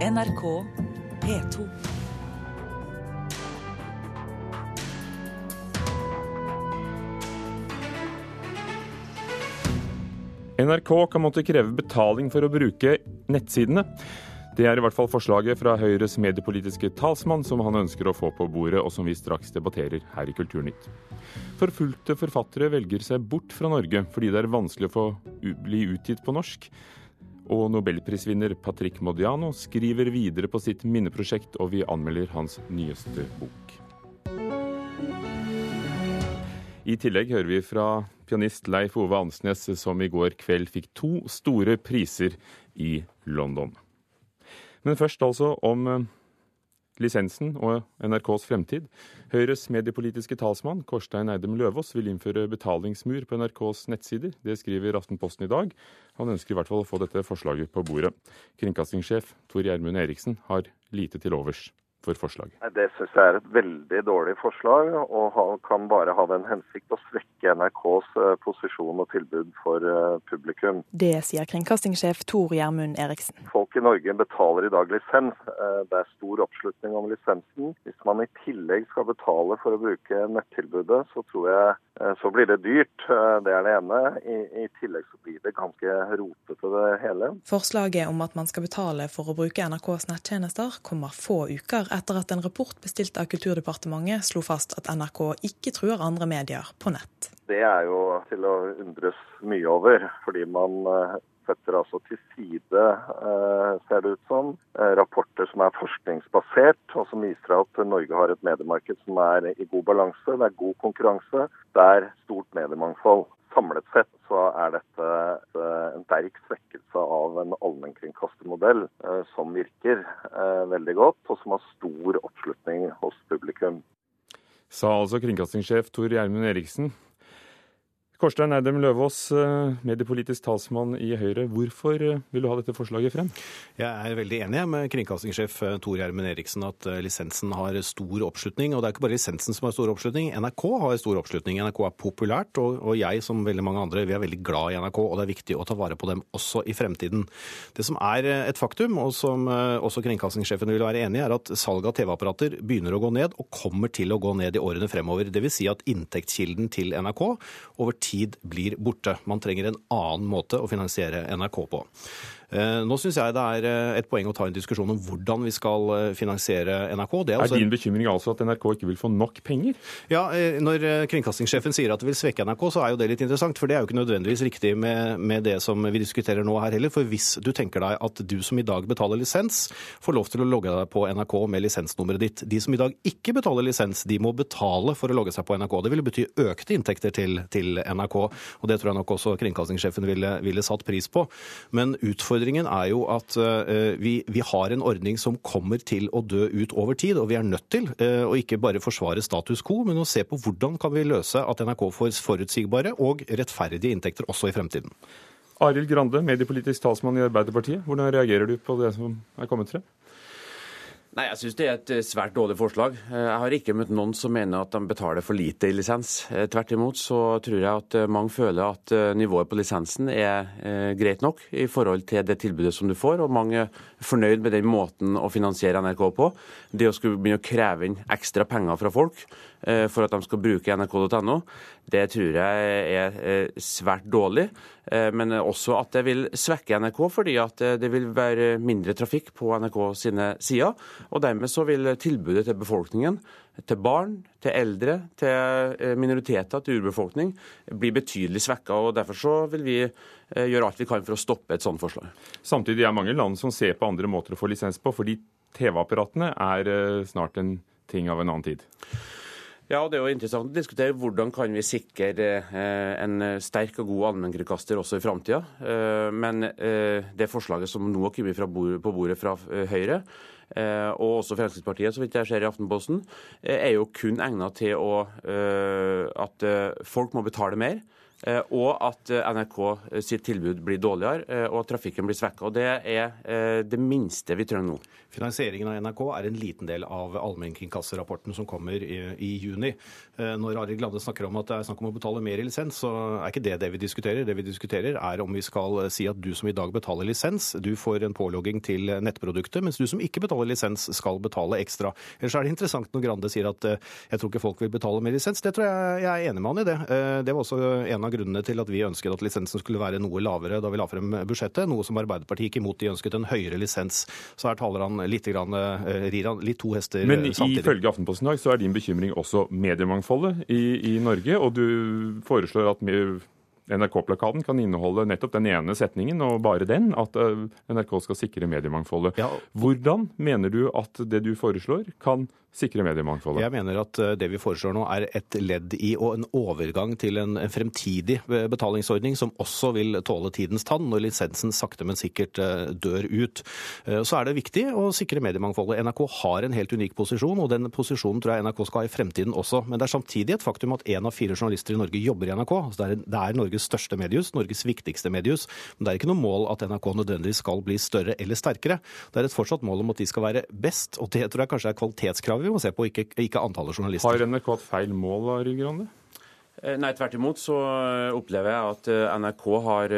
NRK P2. NRK kan måtte kreve betaling for å bruke nettsidene. Det er i hvert fall forslaget fra Høyres mediepolitiske talsmann som han ønsker å få på bordet, og som vi straks debatterer her i Kulturnytt. Forfulgte forfattere velger seg bort fra Norge fordi det er vanskelig å få bli utgitt på norsk. Og nobelprisvinner Patrick Modiano skriver videre på sitt minneprosjekt, og vi anmelder hans nyeste bok. I tillegg hører vi fra pianist Leif Ove Ansnes, som i går kveld fikk to store priser i London. Men først altså om eh, lisensen og NRKs fremtid. Høyres mediepolitiske talsmann Korstein Eidem Løvaas vil innføre betalingsmur på NRKs nettsider. Det skriver Aftenposten i dag. Han ønsker i hvert fall å få dette forslaget på bordet. Kringkastingssjef Tor Gjermund Eriksen har lite til overs for forslaget? Det syns jeg er et veldig dårlig forslag, og kan bare ha den hensikt å svekke NRKs eh, posisjon og tilbud for eh, publikum. Det sier kringkastingssjef Tor Gjermund Eriksen. Folk i Norge betaler i dag lisens. Eh, det er stor oppslutning om lisensen. Hvis man i tillegg skal betale for å bruke nettilbudet, så tror jeg så blir det dyrt. Det er det ene. I, I, tillegg så blir det ganske rotete det hele. Forslaget om at man skal betale for å bruke NRKs nettjenester kommer få uker etter at en rapport bestilt av Kulturdepartementet slo fast at NRK ikke truer andre medier på nett. Det er jo til å undres mye over, fordi man eh, setter altså til side, eh, ser det ut som, eh, rapporter som er forskningsbasert, og som viser at Norge har et mediemarked som er i god balanse. Det er god konkurranse, det er stort mediemangfold. Samlet sett så er dette en sterk svekkelse av en allmennkringkastermodell eh, som virker eh, veldig godt, og som har stor oppslutning hos publikum. Sa altså kringkastingssjef Tor Gjermund Eriksen. Kårstein Eidem Løvaas, eh, mediepolitisk talsmann i Høyre. Hvorfor eh, vil du ha dette forslaget frem? Jeg er veldig enig med kringkastingssjef eh, Tor Gjermund Eriksen at lisensen har stor oppslutning. Og det er ikke bare lisensen som har stor oppslutning, NRK har stor oppslutning. NRK er populært, og jeg som veldig mange andre vi er veldig glad i NRK. Og det er viktig å ta vare på dem også i fremtiden. Det som er et faktum, og som også kringkastingssjefen vil være enig i, er at salget av TV-apparater begynner å gå ned, og kommer til å gå ned i årene fremover. Dvs. Si at inntektskilden til NRK over tid tid blir borte. Man trenger en annen måte å finansiere NRK på. Eh, nå syns jeg det er eh, et poeng å ta en diskusjon om hvordan vi skal eh, finansiere NRK. Det er, er din bekymring altså at NRK ikke vil få nok penger? Ja, Når kringkastingssjefen sier at det vil svekke NRK, så er jo det litt interessant. For det er jo ikke nødvendigvis riktig med, med det som vi diskuterer nå her heller. For hvis du tenker deg at du som i dag betaler lisens, får lov til å logge deg på NRK med lisensnummeret ditt. De som i dag ikke betaler lisens, de må betale for å logge seg på NRK. Det ville bety økte inntekter til, til NRK. Og det tror jeg nok også kringkastingssjefen ville, ville satt pris på. Men utfordringen Utfordringen er jo at eh, vi, vi, har en ordning som kommer til å dø ut over tid, og vi er nødt til eh, å ikke bare forsvare status quo, men å se på hvordan kan vi løse at NRK får forutsigbare og rettferdige inntekter også i fremtiden. Arild Grande, mediepolitisk talsmann i Arbeiderpartiet. Hvordan reagerer du på det som er kommet frem? Nei, Jeg syns det er et eh, svært dårlig forslag. Eh, jeg har ikke møtt noen som mener at de betaler for lite i lisens. Eh, tvert imot så tror jeg at mange føler at nivået på lisensen er greit nok i forhold til det tilbudet som du får, og mange er fornøyd med den måten å finansiere NRK på. Det å skulle begynne å kreve inn ekstra penger fra folk for at de skal bruke nrk.no, det tror jeg er svært dårlig. Men også at det vil svekke NRK, fordi at det vil være mindre trafikk på NRK sine sider. Og dermed så vil tilbudet til befolkningen, til barn, til eldre, til eh, minoriteter, til urbefolkning, bli betydelig svekka. Og derfor så vil vi eh, gjøre alt vi kan for å stoppe et sånt forslag. Samtidig er mange land som ser på andre måter å få lisens på, fordi TV-apparatene er eh, snart en ting av en annen tid. Ja, og Det er jo interessant å diskutere hvordan kan vi sikre en sterk og god allmennkringkaster også i framtida. Men det forslaget som nå har kommet på bordet fra Høyre, Eh, og også Fremskrittspartiet, så vidt jeg ser i Aftenposten, eh, er jo kun egnet til å, eh, at folk må betale mer Eh, og at eh, NRK eh, sitt tilbud blir dårligere, og at trafikken blir svekka. Det er det minste vi trenger nå. Finansieringen av NRK er en liten del av allmennkringkasterrapporten som kommer i, i, juni. Når Arild Glade snakker om at det er snakk om å betale mer i lisens, så er ikke det det vi diskuterer. Det vi diskuterer er om vi skal si at du som i dag betaler lisens, du får en pålogging til nettproduktet, mens du som ikke betaler lisens, skal betale ekstra. Ellers er det interessant når Grande sier at jeg tror ikke folk vil betale mer lisens. Det tror jeg jeg er enig med han i det. Det var også en av av grunnene til at vi ønsket at lisensen skulle være noe lavere da vi la frem budsjettet, noe som Arbeiderpartiet gikk imot. De ønsket en høyere lisens. Så her taler han litt, grann, eh, rir han litt to hester Men i, samtidig. Men ifølge Aftenposten i dag så er din bekymring også mediemangfoldet i, i Norge, og du foreslår at NRK-plakaten kan inneholde nettopp den ene setningen, og bare den, at eh, NRK skal sikre mediemangfoldet. Ja. Hvordan mener du at det du foreslår, kan sikre mediemangfoldet? Jeg mener at eh, det vi foreslår nå er et ledd i og en overgang til en fremtidig eh, betalingsordning som også vil tåle tidens tann når lisensen sakte, men sikkert dør ut. Så er det viktig å sikre mediemangfoldet. NRK har en helt unik posisjon, og den posisjonen tror jeg NRK skal ha i fremtiden også. Men det er samtidig et faktum at én av fire journalister i Norge jobber i NRK. Så det er Norges Norges største mediehus, Norges viktigste mediehus. Men det er ikke noe mål at NRK nødvendigvis skal bli større eller sterkere. Det er et fortsatt mål om at de skal være best, og det tror jeg kanskje er vi må se på, ikke, ikke antallet journalister. Har NRK hatt feil mål, da, Grande? Eh, nei, tvert imot så eh, opplever jeg at eh, NRK har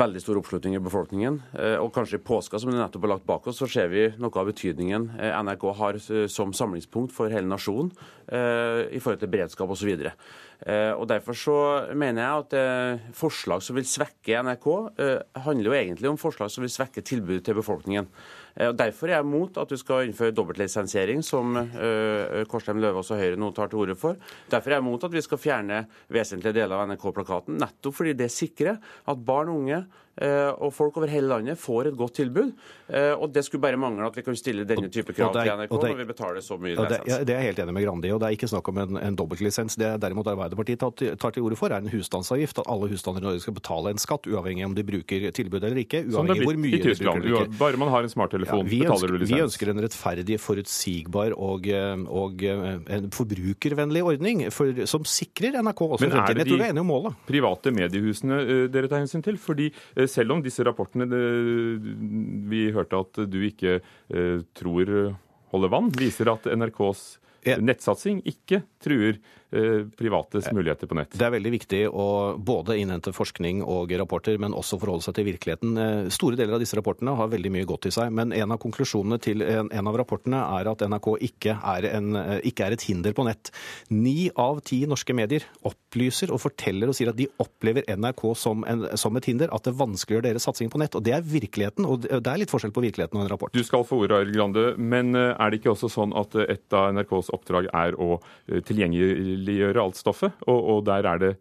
veldig stor oppslutning i befolkningen. Og kanskje i påska, som det nettopp er lagt bak oss, så ser vi noe av betydningen NRK har som samlingspunkt for hele nasjonen i forhold til beredskap osv. Og Derfor så mener jeg at forslag som vil svekke NRK, handler jo egentlig om forslag som vil svekke tilbudet til befolkningen. Eh, Derfor er jeg mot at du skal innføre dobbeltlisensiering, som uh, Kårstein Løvaas og Høyre nå tar til orde for. Derfor er jeg mot at vi skal fjerne vesentlige deler av NRK-plakaten, nettopp fordi det sikrer at barn og unge Eh, og folk over hele landet får et godt tilbud. Eh, og det skulle bare mangle at vi kan stille denne type krav er, til NRK er, når vi betaler så mye lisens. Det, det, er jeg helt enig med Grandi og Det er ikke snakk om en, en dobbeltlisens. Det derimot Arbeiderpartiet tar, tar til orde for, er en husstandsavgift. At alle husstander i Norge skal betale en skatt, uavhengig om de bruker tilbud eller ikke. uavhengig hvor mye de bruker eller ikke. Bare man har en smarttelefon, ja, vi, ønsker. Vi ønsker en rettferdig, forutsigbar og, og en forbrukervennlig ordning for, som sikrer NRK også Men er det de private mediehusene eh, dere tar hensyn til? Fordi selv om disse rapportene vi hørte at du ikke eh, tror holder vann, viser at NRKs nettsatsing ikke truer Eh, privates muligheter på nett. Det er veldig viktig å både innhente forskning og rapporter, men også forholde seg til virkeligheten. Eh, store deler av disse rapportene har veldig mye godt i seg, men en av konklusjonene til en, en av rapportene er at NRK ikke er, en, eh, ikke er, et hinder på nett. Ni av ti norske medier opplyser og forteller og sier at de opplever NRK som, en, som et hinder, at det vanskeliggjør deres satsing på nett. Og det er virkeligheten, og det er litt forskjell på virkeligheten og en rapport. Du skal få ordet, Arild Grande, men er det ikke også sånn at et av NRKs oppdrag er å tilgjengelig tilgjengeliggjøre alt stoffet, og, og der er det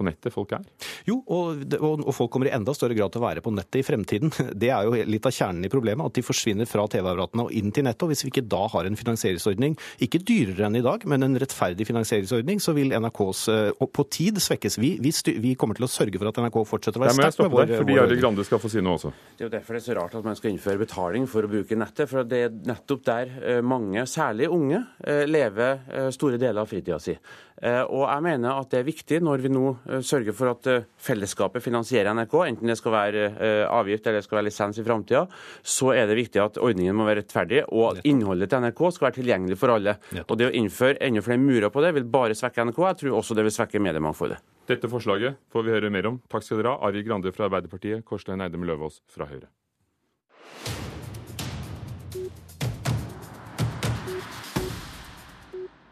på nettet folk er? Jo, og, og, og, folk kommer i enda større grad til å være på nettet i fremtiden. Det er jo litt av kjernen i problemet, at de forsvinner fra TV-apparatene og inn til nettet. og Hvis vi ikke da har en finansieringsordning, ikke dyrere enn i dag, men en rettferdig finansieringsordning, så vil NRKs uh, på tid svekkes. Vi, vi, vi, kommer til å sørge for at NRK fortsetter å være sterk med vår fordi Arild Grande skal få si noe også. Det er jo derfor det er så rart at man skal innføre betaling for å bruke nettet. For det er nettopp der eh, mange, særlig unge, eh, lever store deler av fritida si. Og jeg mener at det er viktig når vi nå Eh, sørge for at eh, fellesskapet finansierer NRK, enten det skal være eh, avgift eller det skal være lisens i framtida, så er det viktig at ordningen må være rettferdig, og at innholdet til NRK skal være tilgjengelig for alle. Og Det å innføre enda flere murer på det vil bare svekke NRK. Jeg tror også det vil svekke mediemangfoldet. Dette forslaget får vi høre mer om. Takk skal dere ha, Ari Grande fra Arbeiderpartiet, Korstein Eidem Løvaas fra Høyre.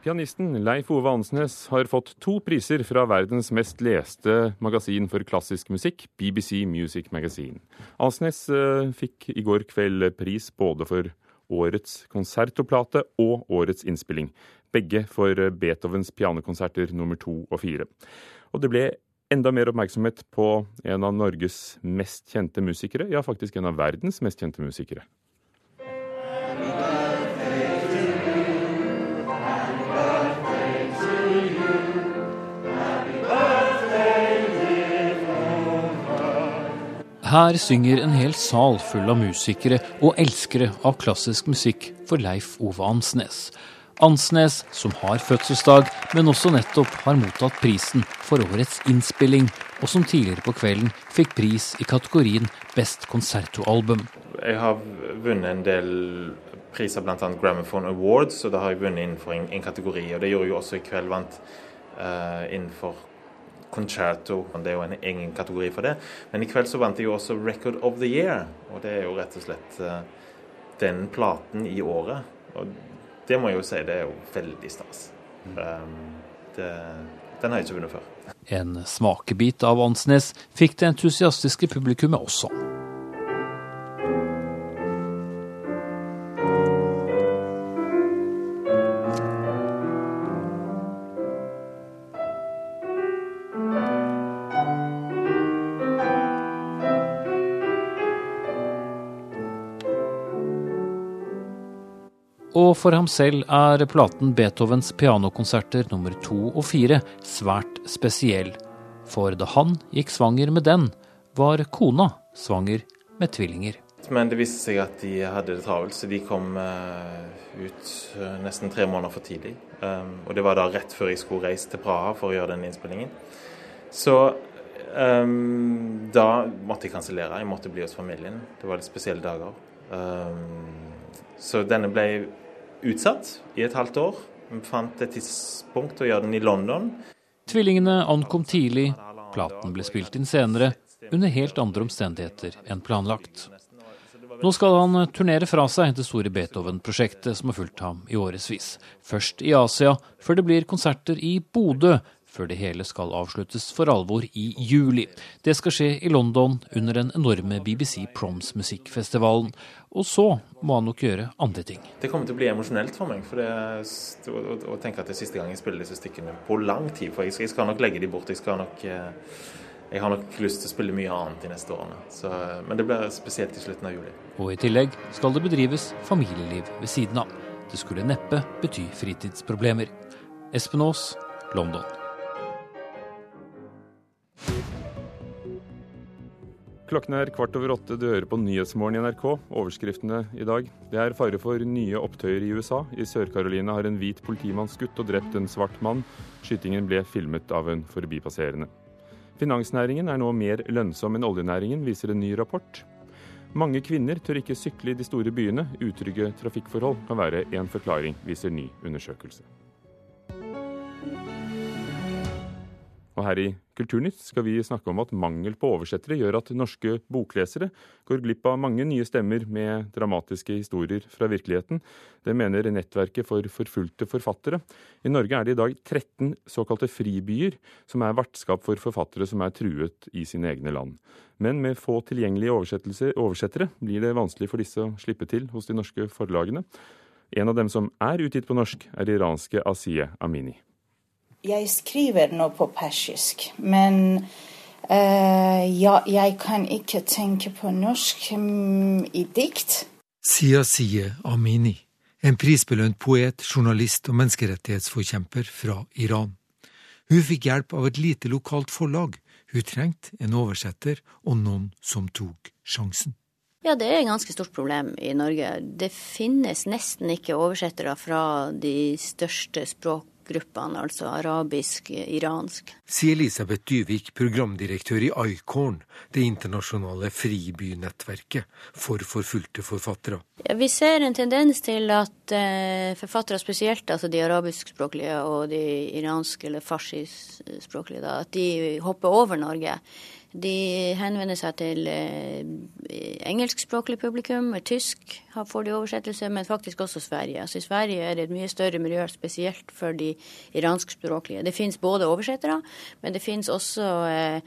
Pianisten Leif Ove Ansnes har fått to priser fra verdens mest leste magasin for klassisk musikk, BBC Music Magazine. Ansnes uh, fikk i går kveld pris både for årets konsertoplate og årets innspilling. Begge for Beethovens pianokonserter nummer to og fire. Og det ble enda mer oppmerksomhet på en av Norges mest kjente musikere, ja faktisk en av verdens mest kjente musikere. Her synger en hel sal full av musikere og elskere av klassisk musikk for Leif Ove Ansnes. Ansnes, som har fødselsdag, men også nettopp har mottatt prisen for årets innspilling, og som tidligere på kvelden fikk pris i kategorien Best konsertoalbum. Jeg har vunnet en del priser, bl.a. Gramophone Awards, og da har jeg vunnet innenfor en, en, kategori. Og det gjorde jeg også i kveld, vant uh, innenfor concerto. Det er jo en egen kategori for det. Men i kveld så vant jeg jo også Record of the Year, og det er jo rett og slett uh, den platen i året. Og det må jeg jo si, det er jo veldig stas. Um, det, den har jeg ikke vunnet før. En smakebit av Ansnes fikk det entusiastiske publikummet også. For ham selv er platen Beethovens pianokonserter nummer to og fire svært spesiell. For da han gikk svanger med den, var kona svanger med tvillinger. Men det viste seg at de hadde det travelt, så de kom uh, ut uh, nesten tre måneder for tidlig. Um, og det var da rett før jeg skulle reise til Praha for å gjøre den innspillingen. Så um, da måtte jeg kansellere. Jeg måtte bli hos familien. Det var litt spesielle dager. Um, så denne ble utsatt i et halvt år. Vi fant et tidspunkt å gjøre den i London. Tvillingene ankom tidlig. Platen ble spilt inn senere, under helt andre omstendigheter enn planlagt. Nå skal han turnere fra seg det store Beethoven-prosjektet som har fulgt ham i årevis. Først i Asia, før det blir konserter i Bodø, før det hele skal avsluttes for alvor i juli. Det skal skje i London under den enorme BBC Proms-musikkfestivalen. Og så må han nok gjøre andre ting. Det kommer til å bli emosjonelt for meg. for det, å, tenke at det er siste gang jeg spiller disse stykkene på lang tid. For jeg skal, jeg skal nok legge de bort. Jeg, skal nok, eh, jeg har nok lyst til å spille mye annet de neste årene. Så, men det blir spesielt i slutten av juli. Og i tillegg skal det bedrives familieliv ved siden av. Det skulle neppe bety fritidsproblemer. Espen Aas, London. Klokken er kvart over åtte. Du hører på Nyhetsmorgen i NRK. Overskriftene i dag. Det er fare for nye opptøyer i USA. I Sør-Carolina har en hvit politimann skutt og drept en svart mann. Skytingen ble filmet av en forbipasserende. Finansnæringen er nå mer lønnsom enn oljenæringen, viser en ny rapport. Mange kvinner tør ikke sykle i de store byene. Utrygge trafikkforhold kan være en forklaring, viser ny undersøkelse. Og her i Kulturnytt skal vi snakke om at mangel på oversettere gjør at norske boklesere går glipp av mange nye stemmer med dramatiske historier fra virkeligheten. Det mener Nettverket for forfulgte forfattere. I Norge er det i dag 13 såkalte fribyer, som er vertskap for forfattere som er truet i sine egne land. Men med få tilgjengelige oversettere blir det vanskelig for disse å slippe til hos de norske forlagene. En av dem som er utgitt på norsk, er iranske Asiye Amini. Jeg skriver nå på persisk, men uh, ja, jeg kan ikke tenke på norsk um, i dikt. Sier Sie Amini, en prisbelønt poet, journalist og menneskerettighetsforkjemper fra Iran. Hun fikk hjelp av et lite lokalt forlag. Hun trengte en oversetter og noen som tok sjansen. Ja, det er et ganske stort problem i Norge. Det finnes nesten ikke oversettere fra de største språk gruppene, altså arabisk, iransk. Sier Elisabeth Dyvik, programdirektør i ICORN, det internasjonale fribynettverket for forfulgte forfattere. Vi ser en tendens til at eh, forfattere, spesielt altså de arabiskspråklige og de iranske eller farsispråklige, at de hopper over Norge. De henvender seg til eh, engelskspråklig publikum. Tysk får de oversettelse, men faktisk også Sverige. Altså I Sverige er det et mye større miljø, spesielt for de iranskspråklige. Det finnes både oversettere, men det finnes også eh,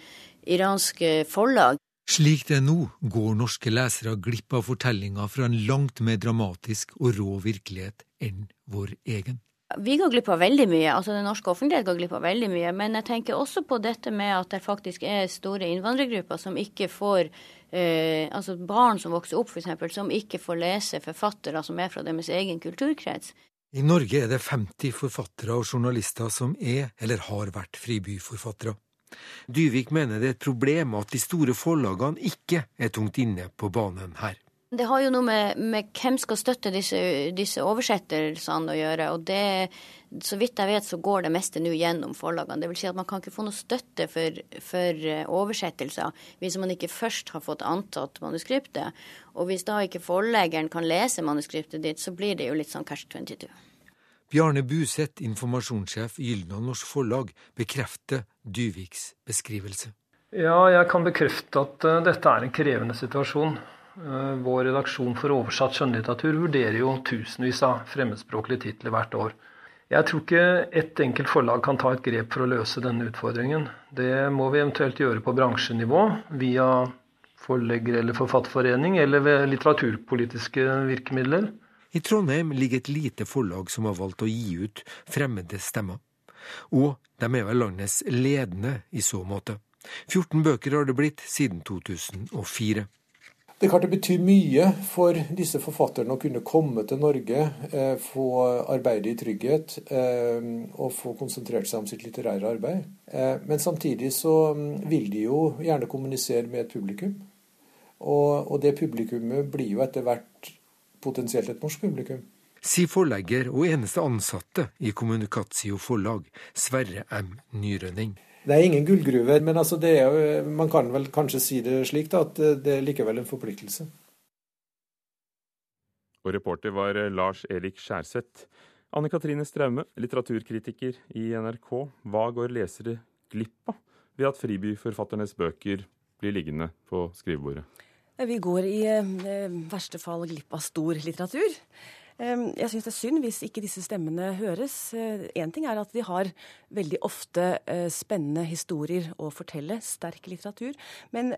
iranske forlag. Slik det er nå, går norske lesere glipp av fortellinger fra en langt mer dramatisk og rå virkelighet enn vår egen. Vi går glipp av veldig mye, altså den norske offentlighet går glipp av veldig mye. Men jeg tenker også på dette med at det faktisk er store innvandrergrupper som ikke får eh, Altså barn som vokser opp, f.eks., som ikke får lese forfattere som er fra deres egen kulturkrets. I Norge er det 50 forfattere og journalister som er eller har vært fribyforfattere. Dyvik mener det er et problem at de store forlagene ikke er tungt inne på banen her. Det har jo noe med, med hvem skal støtte disse, disse oversettelsene å gjøre. og det, Så vidt jeg vet så går det meste nå gjennom forlagene. Det vil si at man kan ikke få noe støtte for, for eh, oversettelser hvis man ikke først har fått antatt manuskriptet. Og hvis da ikke forleggeren kan lese manuskriptet ditt, så blir det jo litt sånn cash 22. Bjarne Buseth, informasjonssjef i Gyldendal Norsk Forlag, bekrefter Dyviks beskrivelse. Ja, jeg kan bekrefte at uh, dette er en krevende situasjon. Uh, vår redaksjon for oversatt skjønnlitteratur vurderer jo tusenvis av fremmedspråklige titler hvert år. Jeg tror ikke ett enkelt forlag kan ta et grep for å løse denne utfordringen. Det må vi eventuelt gjøre på bransjenivå, via forlegger eller forfatterforening, eller ved litteraturpolitiske virkemidler. I Trondheim ligger et lite forlag som har valgt å gi ut fremmede stemmer. Og de er vel landets ledende i så måte. 14 bøker har det blitt siden 2004. Det kan bety mye for disse forfatterne å kunne komme til Norge, eh, få arbeide i trygghet eh, og få konsentrert seg om sitt litterære arbeid. Eh, men samtidig så mm, vil de jo gjerne kommunisere med et publikum. Og det publikummet blir jo etter hvert potensielt et norsk publikum. Sier forlegger og eneste ansatte i Kommunikatio forlag, Sverre M. Nyrønning. Det er ingen gullgruver, men altså er, man kan vel kanskje si det slik da, at det er likevel en forpliktelse. Og reporter var Lars Erik Skjærseth. Anne Katrine Straume, litteraturkritiker i NRK. Hva går lesere glipp av ved at fribyforfatternes bøker blir liggende på skrivebordet? Vi går i eh, verste fall glipp av stor litteratur. Jeg syns det er synd hvis ikke disse stemmene høres. Én ting er at de har veldig ofte eh, spennende historier å fortelle, sterk litteratur. Men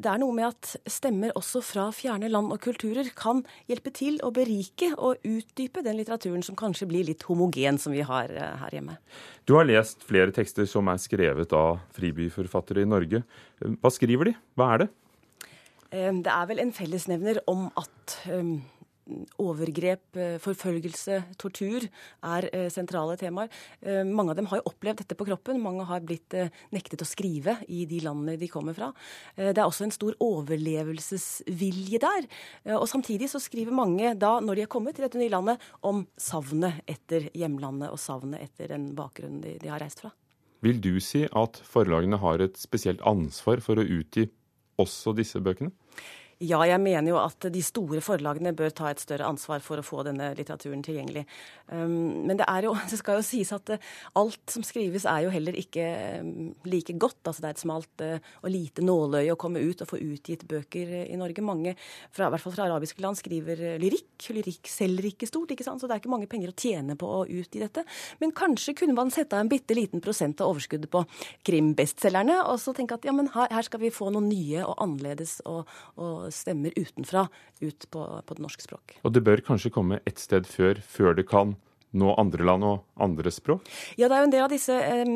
det er noe med at stemmer også fra fjerne land og kulturer kan hjelpe til å berike og utdype den litteraturen som kanskje blir litt homogen, som vi har eh, her hjemme. Du har lest flere tekster som er skrevet av fribyforfattere i Norge. Hva skriver de? Hva er det? Det er vel en fellesnevner om at overgrep, eh, forfølgelse, tortur er eh, sentrale temaer. Eh, mange av dem har jo opplevd dette på kroppen. Mange har blitt nektet å skrive i de landene de kommer fra. Det er også en stor overlevelsesvilje der. Og samtidig så skriver mange da, når de er kommet til dette nye landet, om savnet etter hjemlandet og savnet etter den bakgrunnen de, de har reist fra. Vil du si at forlagene har et spesielt ansvar for å utgi også disse bøkene? Ja, jeg mener jo at de store forlagene bør ta et større ansvar for å få denne litteraturen tilgjengelig. Um, men det, jo, det skal jo sies at uh, alt som skrives er jo heller ikke um, like godt. Altså det er et smalt uh, og lite nåløye å komme ut og få utgitt bøker i Norge. Mange, fra, i hvert fall fra arabiske land, skriver lyrikk. Lyrikk selger ikke stort, ikke sant? så det er ikke mange penger å tjene på å utgi dette. Men kanskje kunne man sette av en bitte liten prosent av overskuddet på krimbestselgerne, og så tenke at ja, men her, her, skal vi få noen nye og annerledes og, og stemmer utenfra ut på, på det norske språk. Og det bør kanskje komme ett sted før, før det kan nå andre land og andre språk? Ja, det er jo en del av disse eh,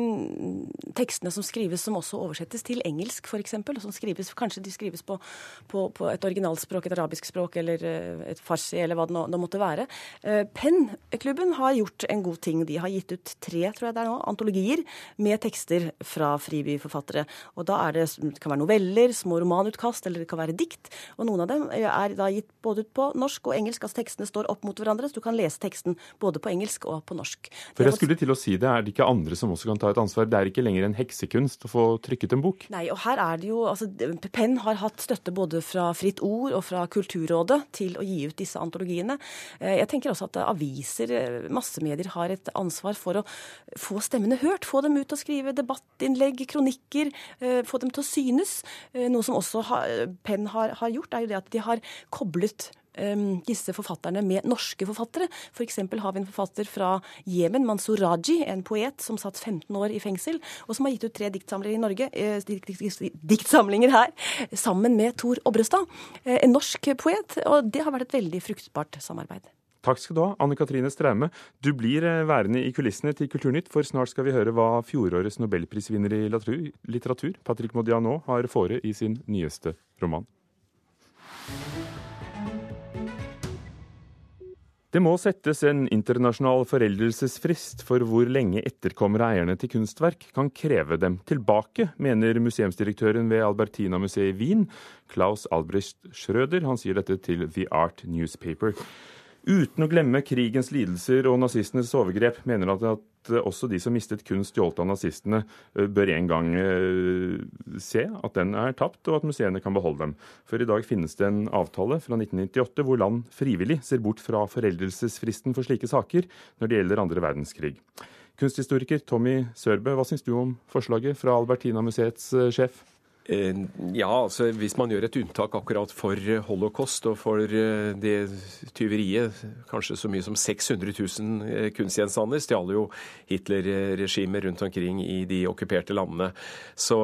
tekstene som skrives som også oversettes til engelsk, f.eks. Kanskje de skrives på, på, på, et originalspråk, et arabisk språk eller eh, et farsi, eller hva det nå, måtte være. Eh, Penn-klubben har gjort en god ting. De har gitt ut tre tror jeg det er nå, antologier med tekster fra fribyforfattere. Og da er det, det kan være noveller, små romanutkast, eller det kan være dikt. Og noen av dem er da gitt både ut på norsk og engelsk. Altså tekstene står opp mot hverandre, så du kan lese teksten både på engelsk engelsk og på norsk. For jeg skulle til å si det, Er det ikke andre som også kan ta et ansvar? Det er ikke lenger en heksekunst å få trykket en bok? Nei, og her er det jo altså, Penn har hatt støtte både fra Fritt Ord og fra Kulturrådet til å gi ut disse antologiene. Eh, jeg tenker også at aviser, eh, massemedier, har et ansvar for å få stemmene hørt. Få dem ut og skrive debattinnlegg, kronikker. Eh, få dem til å synes. Noe som også Penn har, har gjort, er jo det at de har koblet disse forfatterne med norske forfattere. F.eks. For har vi en forfatter fra Jemen, Mansour Raji, en poet som satt 15 år i fengsel, og som har gitt ut tre diktsamlinger i Norge, eh, dikt, dikt, diktsamlinger her, sammen med Tor Obrestad, eh, en norsk poet. Og det har vært et veldig fruktbart samarbeid. Takk skal du ha, Anne Katrine Straume. Du blir eh, værende i kulissene til Kulturnytt, for snart skal vi høre hva fjorårets nobelprisvinner i litteratur, Patrick Modiano, har fore i sin nyeste roman. Det må settes en internasjonal foreldelsesfrist for hvor lenge etterkommere eierne til kunstverk kan kreve dem tilbake, mener museumsdirektøren ved Albertina-museet i Wien, Klaus Albrecht Schrøder. Han sier dette til The Art Newspaper. Uten å glemme krigens lidelser og nazistenes overgrep, mener han at også de som mistet kunst stjålet av nazistene, eh, bør en gang eh, se at den er tapt, og at museene kan beholde dem. For i dag finnes det en avtale fra 1998 hvor land frivillig ser bort fra foreldelsesfristen for slike saker når det gjelder andre verdenskrig. Kunsthistoriker Tommy Sørbø, hva syns du om forslaget fra Albertina-museets eh, sjef? Eh, ja, altså hvis man gjør et unntak akkurat for eh, holocaust og for eh, det tyveriet, kanskje så mye som 600 000 kunstgjenstander, stjal jo Hitler-regimet rundt omkring i de okkuperte landene. Så,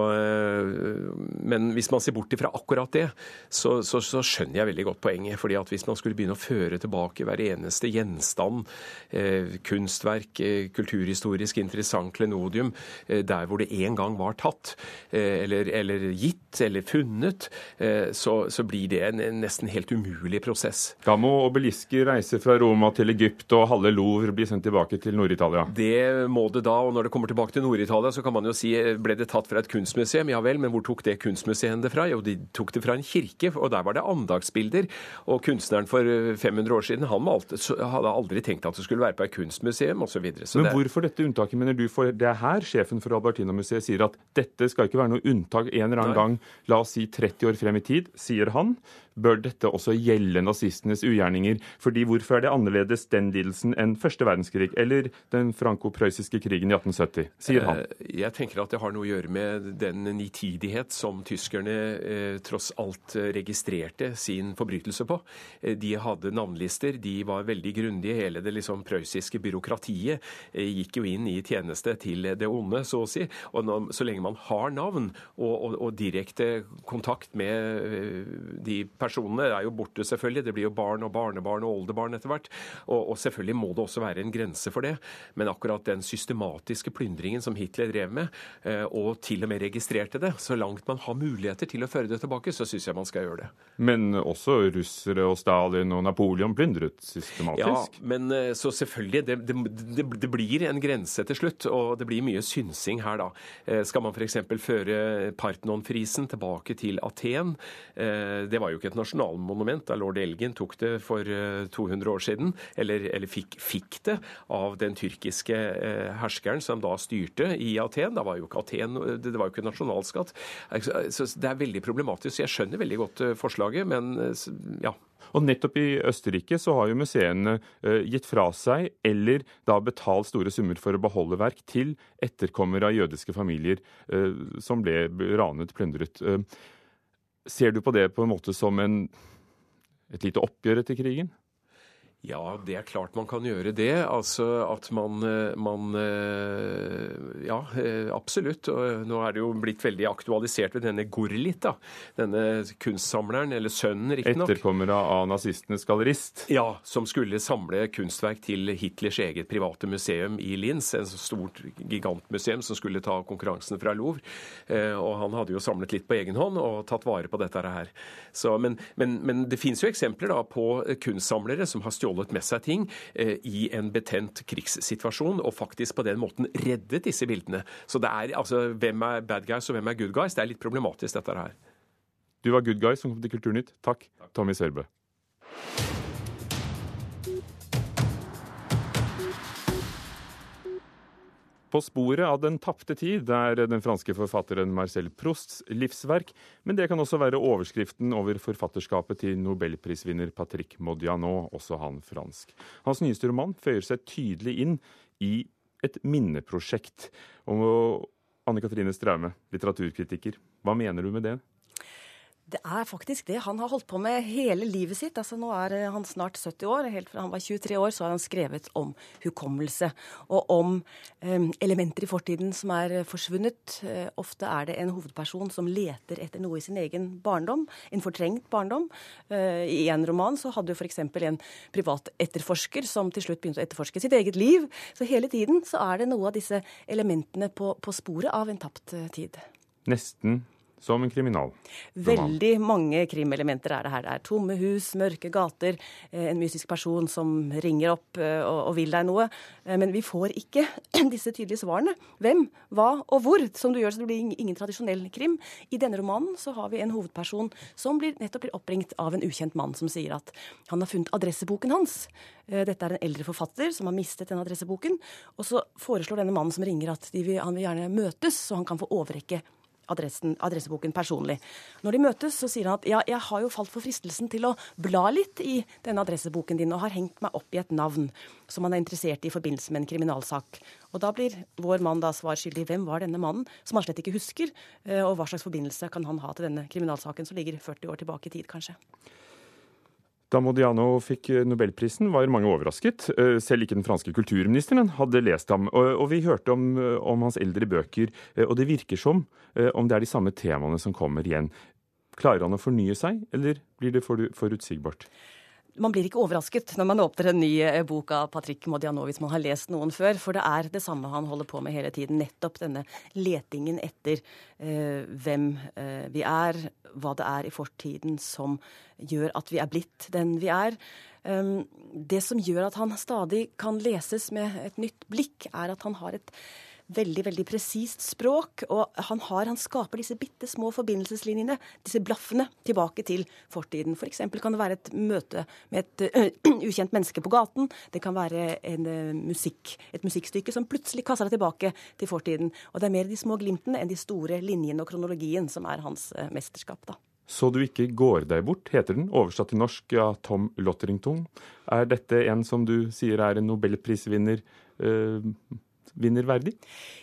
men hvis man ser bort ifra akkurat det, så, så, så, skjønner jeg veldig godt poenget. fordi at hvis man skulle begynne å føre tilbake hver eneste gjenstand, kunstverk, kulturhistorisk interessant klenodium, der hvor det en gang var tatt, eller, eller gitt eller funnet, eh, så, så blir det en, en, nesten helt umulig prosess. Da må obelisker reise fra Roma til Egypt, og halve Louvre blir sendt tilbake til Nord-Italia? Det må det da, og når det kommer tilbake til Nord-Italia, så kan man jo si eh, ble det tatt fra et kunstmuseum? Ja vel, men hvor tok det kunstmuseet det fra? Jo, de tok det fra en kirke, og der var det andagsbilder. Og kunstneren for 500 eh, år siden han malte, hadde aldri tenkt at det skulle være på et kunstmuseum osv. Men det... hvorfor dette unntaket, mener du? For det er her sjefen for Albertina-museet sier at dette skal ikke være noe unntak en eller annen gang, la oss si 30 år frem i tid, sier han bør dette også gjelde nazistenes ugjerninger. Fordi hvorfor er det annerledes den lidelsen enn første verdenskrig eller den franco-prøyssiske krigen i 1870, sier han. Eh, jeg tenker at det har noe å gjøre med den nitidighet som tyskerne eh, tross alt registrerte sin forbrytelse på. Eh, de hadde navnlister, de var veldig grundige. Hele det liksom prøyssiske byråkratiet gikk jo inn i tjeneste til det onde, så å si. Og så lenge man har navn og, og, og direkte kontakt med eh, de personene Det er jo borte, selvfølgelig. Det blir jo barn og barnebarn og oldebarn etter hvert. Og, og, selvfølgelig må det også være en grense for det. Men akkurat den systematiske plyndringen som Hitler drev med, eh, og til og med registrerte det, så langt man har muligheter til å føre det tilbake, så syns jeg man skal gjøre det. Men også russere og Stalin og Napoleon plyndret systematisk? Ja, men eh, så selvfølgelig. Det, det, det, blir en grense til slutt, og det blir mye synsing her, da. Skal man f.eks. føre Parthenon-frisen tilbake til Aten? Det var jo ikke et nasjonalmonument da lord Elgin tok det for 200 eh, år siden, eller, eller fikk, fikk, det av den tyrkiske eh, herskeren som da styrte i Aten. Da var jo ikke Aten, det var jo ikke nasjonalskatt. Så det er veldig problematisk. Jeg skjønner veldig godt eh, forslaget, men ja. Og nettopp i Østerrike så har jo museene gitt fra seg eller da betalt store summer for å beholde verk til etterkommere av jødiske familier som ble ranet, plyndret. Ser du på det på en måte som en, et lite oppgjør etter krigen? Ja, det er klart man kan gjøre det. Altså at man, eh, man, eh, Ja, eh, absolutt. Nå er det jo blitt veldig aktualisert ved denne Gurlit, da. Denne kunstsamleren, eller sønnen riktignok. Etterkommere av nazistenes gallerist. Ja, som skulle samle kunstverk til Hitlers eget private museum i Linz. En stort gigantmuseum som skulle ta konkurransen fra Louvre. Og han hadde jo samlet litt på egen hånd og tatt vare på dette her. Så, men, men, men det finnes jo eksempler da på kunstsamlere som har stjålet stjålet med seg ting eh, i en betent krigssituasjon, og faktisk på den måten reddet disse bildene. Så det er altså hvem er bad guys og hvem er good guys? Det er litt problematisk, dette her. Du var good guy som kom til Kulturnytt. Takk, Tommy Sørbø. På sporet av Den tapte tid er den franske forfatteren Marcel Prousts livsverk, men det kan også være overskriften over forfatterskapet til nobelprisvinner Patrick Modiano, også han fransk. Hans nyeste roman føyer seg tydelig inn i et minneprosjekt. Anne Katrine Straume, litteraturkritiker, hva mener du med det? Det er faktisk det han har holdt på med hele livet sitt. Altså, nå er eh, han snart 70 år. Helt fra han var 23 år så har han skrevet om hukommelse. Og om eh, elementer i fortiden som er forsvunnet. Eh, ofte er det en hovedperson som leter etter noe i sin egen barndom. En fortrengt barndom. Eh, I en roman så hadde jo f.eks. en privat etterforsker som til slutt begynte å etterforske sitt eget liv. Så hele tiden så er det noe av disse elementene på, på sporet av en tapt uh, tid. Nesten som en kriminal. Veldig mange krimelementer er det her. Det er tomme hus, mørke gater, eh, en mystisk person som ringer opp eh, og, vil deg noe. Eh, men vi får ikke disse tydelige svarene. Hvem, hva og hvor, som du gjør så det blir ingen tradisjonell krim. I denne romanen så har vi en hovedperson som blir, nettopp blir oppringt av en ukjent mann som sier at han har funnet adresseboken hans. Dette er en eldre forfatter som har mistet den adresseboken. Og så foreslår denne mannen som ringer at vil, han vil gjerne møtes, så han kan få overrekke adressen, adresseboken personlig. Når de møtes, så sier han at ja, jeg har jo falt for fristelsen til å bla litt i denne adresseboken din, og har hengt meg opp i et navn som han er interessert i i forbindelse med en kriminalsak. Og da blir vår mann da svar skyldig. Hvem var denne mannen, som han slett ikke husker, eh, og hva slags forbindelse kan han ha til denne kriminalsaken som ligger 40 år tilbake i tid, kanskje? Da Modiano fikk nobelprisen, var mange overrasket. Eh, selv ikke den franske kulturministeren hadde lest ham. Og vi hørte om, om, hans eldre bøker, eh, og det virker som eh, om det er de samme temaene som kommer igjen. Klarer han å fornye seg, eller blir det forutsigbart? Man blir ikke overrasket når man åpner en ny eh, bok av Patrick Modiano hvis man har lest noen før, for det er det samme han holder på med hele tiden. Nettopp denne letingen etter eh, hvem eh, vi er, hva det er i fortiden som gjør at vi er blitt den vi er. Um, det som gjør at han stadig kan leses med et nytt blikk, er at han har et veldig veldig presist språk. Og han, har, han skaper disse bitte små forbindelseslinjene, disse blaffene, tilbake til fortiden. F.eks. For kan det være et møte med et uh, ukjent menneske på gaten. Det kan være en, uh, musikk, et musikkstykke som plutselig kasser deg tilbake til fortiden. Og det er mer de små glimtene enn de store linjene og kronologien som er hans uh, mesterskap. da. Så du ikke går deg bort, heter den, oversatt til norsk av Tom Lotterington. Er dette en som du sier er en nobelprisvinner? Uh, vinner verdig?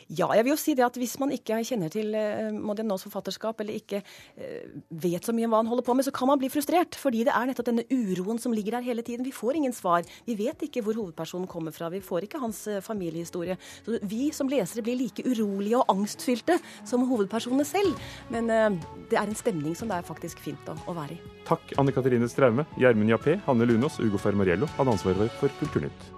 Ja, jeg vil jo si det at hvis man ikke kjenner til eh, forfatterskap, eller ikke eh, vet så mye om hva han holder på med, så kan man bli frustrert. Fordi det er nettopp denne uroen som ligger der hele tiden. Vi får ingen svar. Vi vet ikke hvor hovedpersonen kommer fra. Vi får ikke hans eh, familiehistorie. Så vi som lesere blir like urolige og angstfylte som hovedpersonene selv. Men det er en stemning som det er faktisk fint å, å være i. Takk, Anne Katrine Straume, Gjermund Jappé, Hanne Lunås, Ugo Fermariello hadde ansvaret for Kulturnytt.